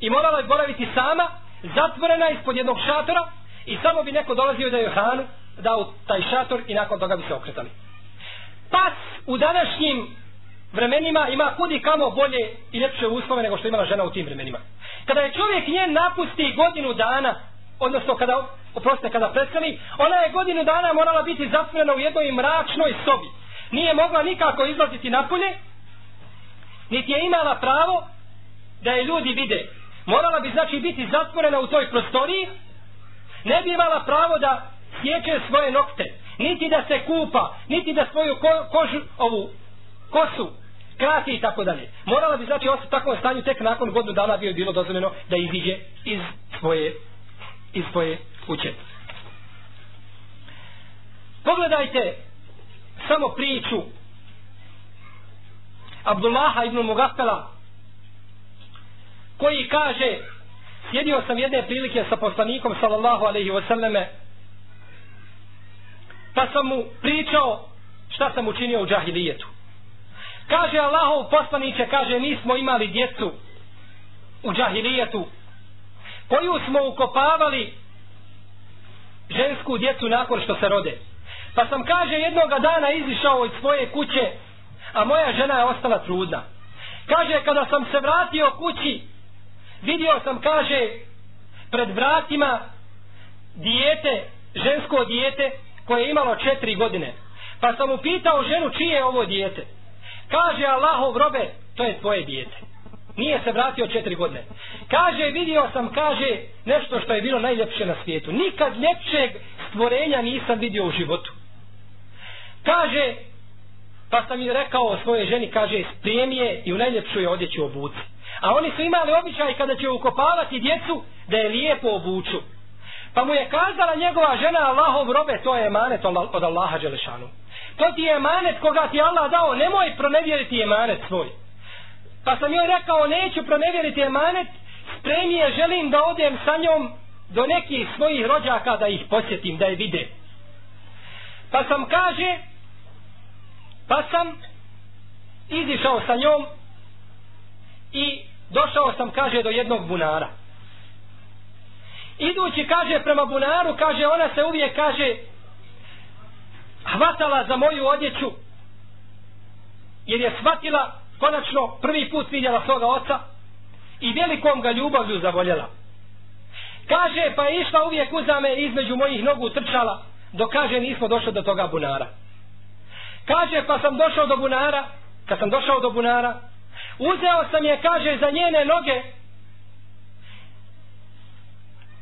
i morala bi boraviti sama zatvorena ispod jednog šatora i samo bi neko dolazio da je hranu dao taj šator i nakon toga bi se okretali pas u današnjim vremenima ima kudi kamo bolje i lepše uslove nego što imala žena u tim vremenima kada je čovjek nje napusti godinu dana odnosno kada, oprostite, kada preskali, ona je godinu dana morala biti zatvorena u jednoj mračnoj sobi. Nije mogla nikako izlaziti napolje, niti je imala pravo da je ljudi vide. Morala bi, znači, biti zatvorena u toj prostoriji, ne bi imala pravo da sjeće svoje nokte, niti da se kupa, niti da svoju ko, kožu, ovu kosu, krati i tako dalje. Morala bi, znači, ostati u takvom stanju, tek nakon godinu dana bi bilo dozvoljeno da iziđe iz svoje iz svoje kuće. Pogledajte samo priču Abdullaha ibn Mugafela koji kaže sjedio sam jedne prilike sa poslanikom sallallahu alaihi wasallame pa sam mu pričao šta sam učinio u džahilijetu kaže Allahov poslaniće kaže nismo imali djecu u džahilijetu koju smo ukopavali žensku djecu nakon što se rode. Pa sam kaže jednoga dana izišao iz svoje kuće, a moja žena je ostala trudna. Kaže kada sam se vratio kući, vidio sam kaže pred vratima dijete, žensko dijete koje je imalo četiri godine. Pa sam upitao ženu čije je ovo dijete. Kaže Allahov robe, to je tvoje dijete. Nije se vratio četiri godine. Kaže, vidio sam, kaže, nešto što je bilo najljepše na svijetu. Nikad ljepšeg stvorenja nisam vidio u životu. Kaže, pa sam mi rekao svoje ženi, kaže, spremije i u najljepšu je odjeću obuci. A oni su imali običaj kada će ukopavati djecu da je lijepo obuču. Pa mu je kazala njegova žena Allahov robe, to je emanet od Allaha Đelešanu. To ti je emanet koga ti Allah dao, nemoj pronevjeriti emanet svoj. Pa sam joj rekao, neću pronevjeriti emanet, spremije želim da odem sa njom do nekih svojih rođaka da ih posjetim, da je vide. Pa sam kaže, pa sam izišao sa njom i došao sam, kaže, do jednog bunara. Idući, kaže, prema bunaru, kaže, ona se uvijek, kaže, hvatala za moju odjeću, jer je shvatila konačno prvi put vidjela svoga oca i velikom ga ljubavlju zavoljela. Kaže, pa je išla uvijek uzame između mojih nogu trčala, dok kaže, nismo došli do toga bunara. Kaže, pa sam došao do bunara, kad sam došao do bunara, uzeo sam je, kaže, za njene noge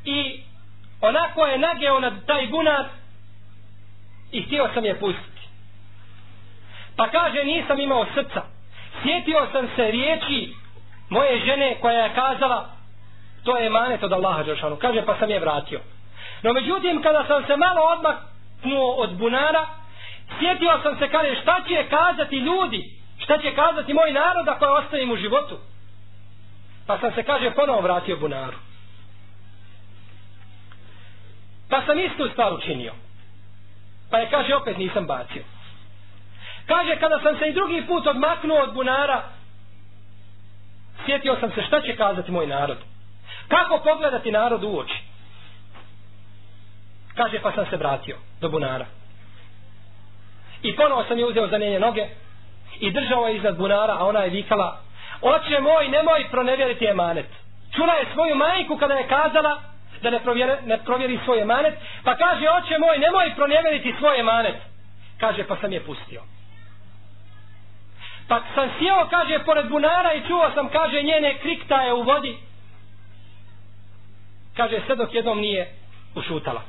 i onako je nageo na taj bunar i htio sam je pustiti. Pa kaže, nisam imao srca sjetio sam se riječi moje žene koja je kazala to je emanet od Allaha Đošanu. Kaže pa sam je vratio. No međutim kada sam se malo odmaknuo od bunara sjetio sam se kaže šta će kazati ljudi šta će kazati moj narod ako je ostavim u životu. Pa sam se kaže ponovo vratio bunaru. Pa sam istu stvar učinio. Pa je kaže opet nisam bacio. Kaže, kada sam se i drugi put odmaknuo od bunara, sjetio sam se šta će kazati moj narod. Kako pogledati narod u oči? Kaže, pa sam se vratio do bunara. I ponovo sam je uzeo za njenje noge i držao je iznad bunara, a ona je vikala, oče moj, nemoj pronevjeriti emanet. Čula je svoju majku kada je kazala da ne, provjeri, ne provjeri svoj emanet, pa kaže, oče moj, nemoj pronevjeriti svoj emanet. Kaže, pa sam je pustio. Pa sam sjeo, kaže, pored bunara i čuo sam, kaže, njene kriktaje u vodi. Kaže, sve dok jednom nije ušutala.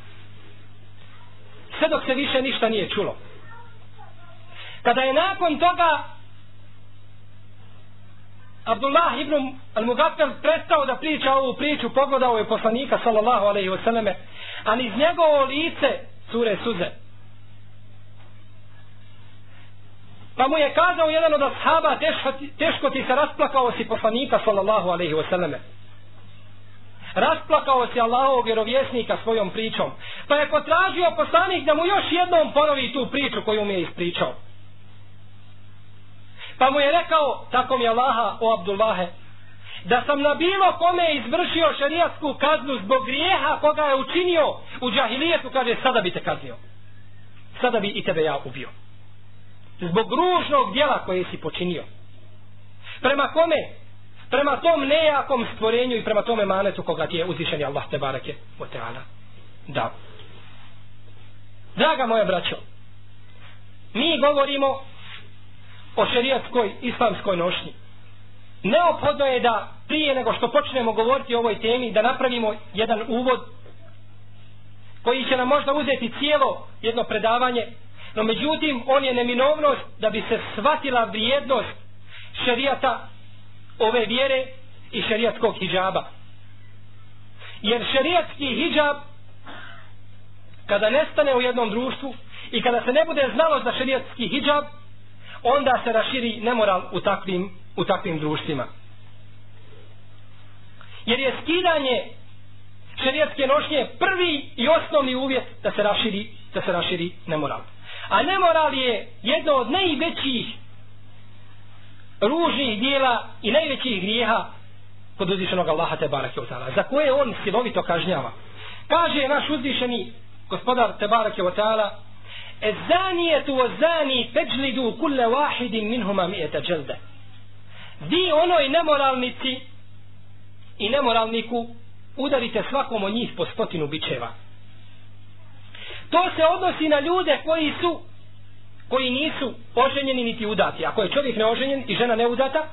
Sve dok se više ništa nije čulo. Kada je nakon toga Abdullah ibn al-Mugafel prestao da priča ovu priču, pogledao je poslanika, sallallahu alaihi wasallam, ali iz njegovo lice cure suze. Pa mu je kazao jedan od ashaba, teško, teško ti se rasplakao si poslanika, sallallahu alaihi wasallame. Rasplakao si Allahov vjerovjesnika svojom pričom. Pa je potražio poslanik da mu još jednom ponovi tu priču koju mu je ispričao. Pa mu je rekao, tako mi je Allaha o Abdullahe, da sam na bilo kome izvršio šarijatsku kaznu zbog grijeha koga je učinio u džahilijetu, kaže, sada bi te kaznio. Sada bi i tebe ja ubio zbog ružnog djela koje si počinio prema kome prema tom nejakom stvorenju i prema tome manetu koga ti je uzvišen Allah te barake o teala da draga moja braćo mi govorimo o šerijatskoj islamskoj nošnji neophodno je da prije nego što počnemo govoriti o ovoj temi da napravimo jedan uvod koji će nam možda uzeti cijelo jedno predavanje No međutim, on je neminovnost da bi se shvatila vrijednost šarijata ove vjere i šarijatskog hijaba. Jer šarijatski hijab, kada nestane u jednom društvu i kada se ne bude znalo za šarijatski hijab, onda se raširi nemoral u takvim, u takvim društvima. Jer je skidanje šerijetske nošnje prvi i osnovni uvjet da se raširi, da se raširi nemoral. A nemoral je jedno od najvećih ružnih dijela i najvećih grijeha kod uzvišenog Allaha Tebara Kjotala, za koje on silovito kažnjava. Kaže naš uzvišeni gospodar Tebara Kjotala, Ezanijetu o zani peđlidu kulle vahidim minhuma mi eta dželde. Vi onoj nemoralnici i nemoralniku udarite svakom od njih po stotinu bičeva. To se odnosi na ljude koji su koji nisu oženjeni niti udati. Ako je čovjek neoženjen i žena neudata,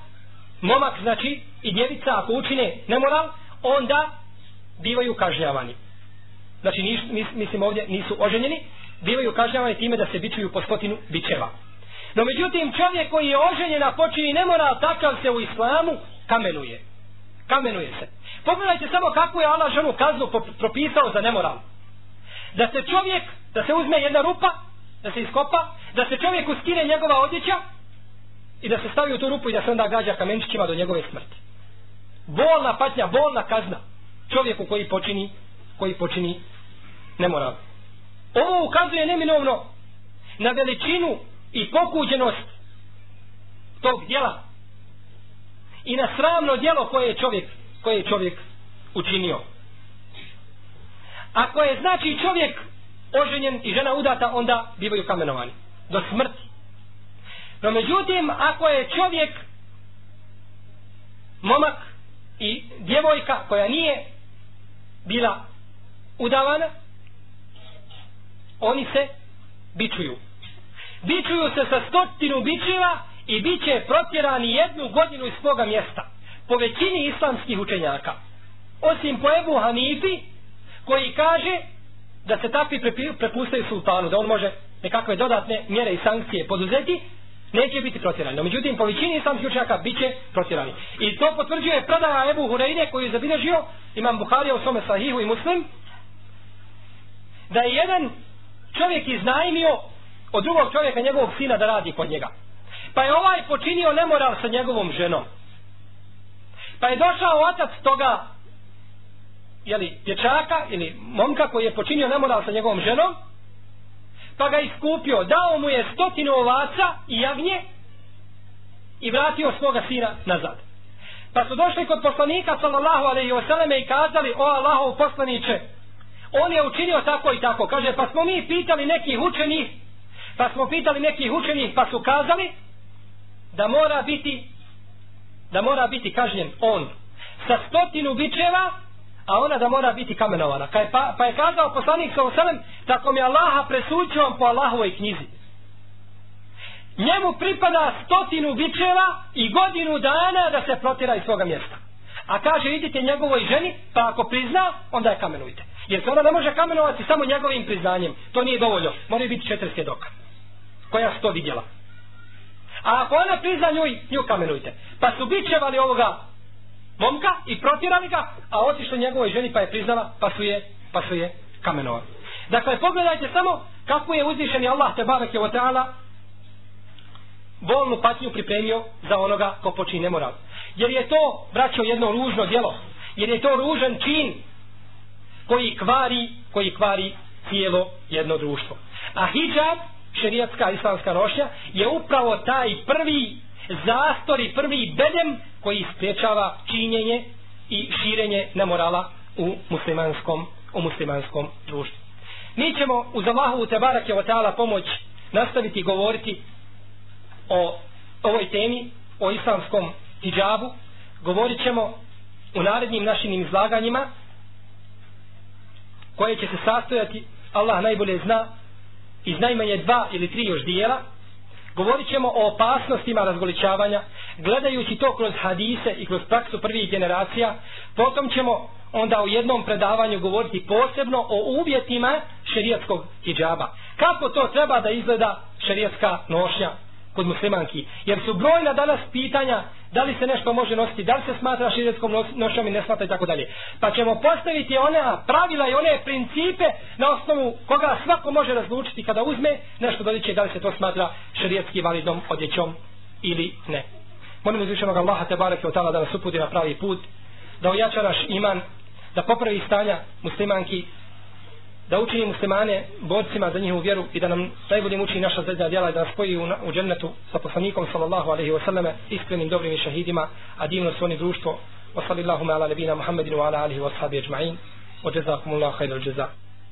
momak znači i djevica ako učine nemoral, onda bivaju kažnjavani. Znači niš, mis, mislim ovdje nisu oženjeni, bivaju kažnjavani time da se bičuju po stotinu bičeva. No međutim čovjek koji je oženjen a počini nemoral, takav se u islamu kamenuje. Kamenuje se. Pogledajte samo kako je Allah ženu kaznu propisao za nemoral da se čovjek, da se uzme jedna rupa, da se iskopa, da se čovjeku skine njegova odjeća i da se stavi u tu rupu i da se onda gađa kamenčićima do njegove smrti. Bolna patnja, bolna kazna čovjeku koji počini, koji počini nemoral. Ovo ukazuje neminovno na veličinu i pokuđenost tog djela i na sramno djelo koje je čovjek, koje je čovjek učinio. Ako je znači čovjek oženjen i žena udata, onda bivaju kamenovani. Do smrti. No međutim, ako je čovjek momak i djevojka koja nije bila udavana, oni se bičuju. Bičuju se sa stotinu bičeva i bit će protjerani jednu godinu iz svoga mjesta. Po većini islamskih učenjaka. Osim po Ebu Hanifi, koji kaže da se takvi prepustaju sultanu, da on može nekakve dodatne mjere i sankcije poduzeti, neće biti protjerani. No, međutim, po većini islamskih učenjaka bit će protjerani. I to potvrđuje predaja Ebu Hureyne koji je zabilježio imam Buharija u svome sahihu i muslim da je jedan čovjek iznajmio od drugog čovjeka njegovog sina da radi kod njega. Pa je ovaj počinio nemoral sa njegovom ženom. Pa je došao otac toga jeli, dječaka ili momka koji je počinio nemoral sa njegovom ženom, pa ga iskupio, dao mu je stotinu ovaca i jagnje i vratio svoga sina nazad. Pa su došli kod poslanika sallallahu alaihi wasallam i kazali, o Allahov poslaniće, on je učinio tako i tako. Kaže, pa smo mi pitali nekih učenih, pa smo pitali nekih učenih, pa su kazali da mora biti da mora biti kažnjen on sa stotinu bičeva a ona da mora biti kamenovana. Kaj pa, pa je kazao poslanik sa osanem, tako mi Allaha presućujem po Allahovoj knjizi. Njemu pripada stotinu bičeva i godinu dana da se protira iz svoga mjesta. A kaže, idite njegovoj ženi, pa ako prizna, onda je kamenujte. Jer se ona ne može kamenovati samo njegovim priznanjem. To nije dovoljno. Moraju biti četiri svjedoka. Koja su to vidjela. A ako ona prizna nju, nju kamenujte. Pa su bičevali ovoga momka i protirali ga, a otišli njegovoj ženi pa je priznala, pa su je, pa su je kamenovali. Dakle, pogledajte samo kako je uzvišeni Allah te barake o teala bolnu patnju pripremio za onoga ko počine moral. Jer je to, braćo, jedno ružno djelo. Jer je to ružan čin koji kvari, koji kvari cijelo jedno društvo. A hijab, šerijatska islamska rošnja, je upravo taj prvi zastor i prvi bedem koji sprečava činjenje i širenje nemorala u muslimanskom u muslimanskom društvu. Mi ćemo uz Allahu te barake otala pomoć nastaviti govoriti o ovoj temi o islamskom hijabu govorit ćemo u narednim našim izlaganjima koje će se sastojati Allah najbolje zna iz najmanje dva ili tri još dijela Govorit ćemo o opasnostima razgoličavanja, gledajući to kroz hadise i kroz praksu prvih generacija, potom ćemo onda u jednom predavanju govoriti posebno o uvjetima šerijatskog hijjaba. Kako to treba da izgleda šerijatska nošnja kod muslimanki? Jer su brojna danas pitanja da li se nešto može nositi, da li se smatra širijetskom nošom i ne smatra i tako dalje. Pa ćemo postaviti one pravila i one principe na osnovu koga svako može razlučiti kada uzme nešto da li će, da li se to smatra širijetski validnom odjećom ili ne. Molim uzvišenog Allaha te barake od tala da nas uputi na pravi put, da ojača naš iman, da popravi stanja muslimanki, da učini muslimane borcima za njihovu vjeru i da nam najbolje muči naša zajedna djela i da nas spoji u, u džennetu sa poslanikom sallallahu alaihi wasallam iskrenim dobrim i šahidima a divno su oni društvo wa sallallahu ala nebina muhammedinu ala alihi wa sahabi ajma'in wa jazakumullahu khayra jazakum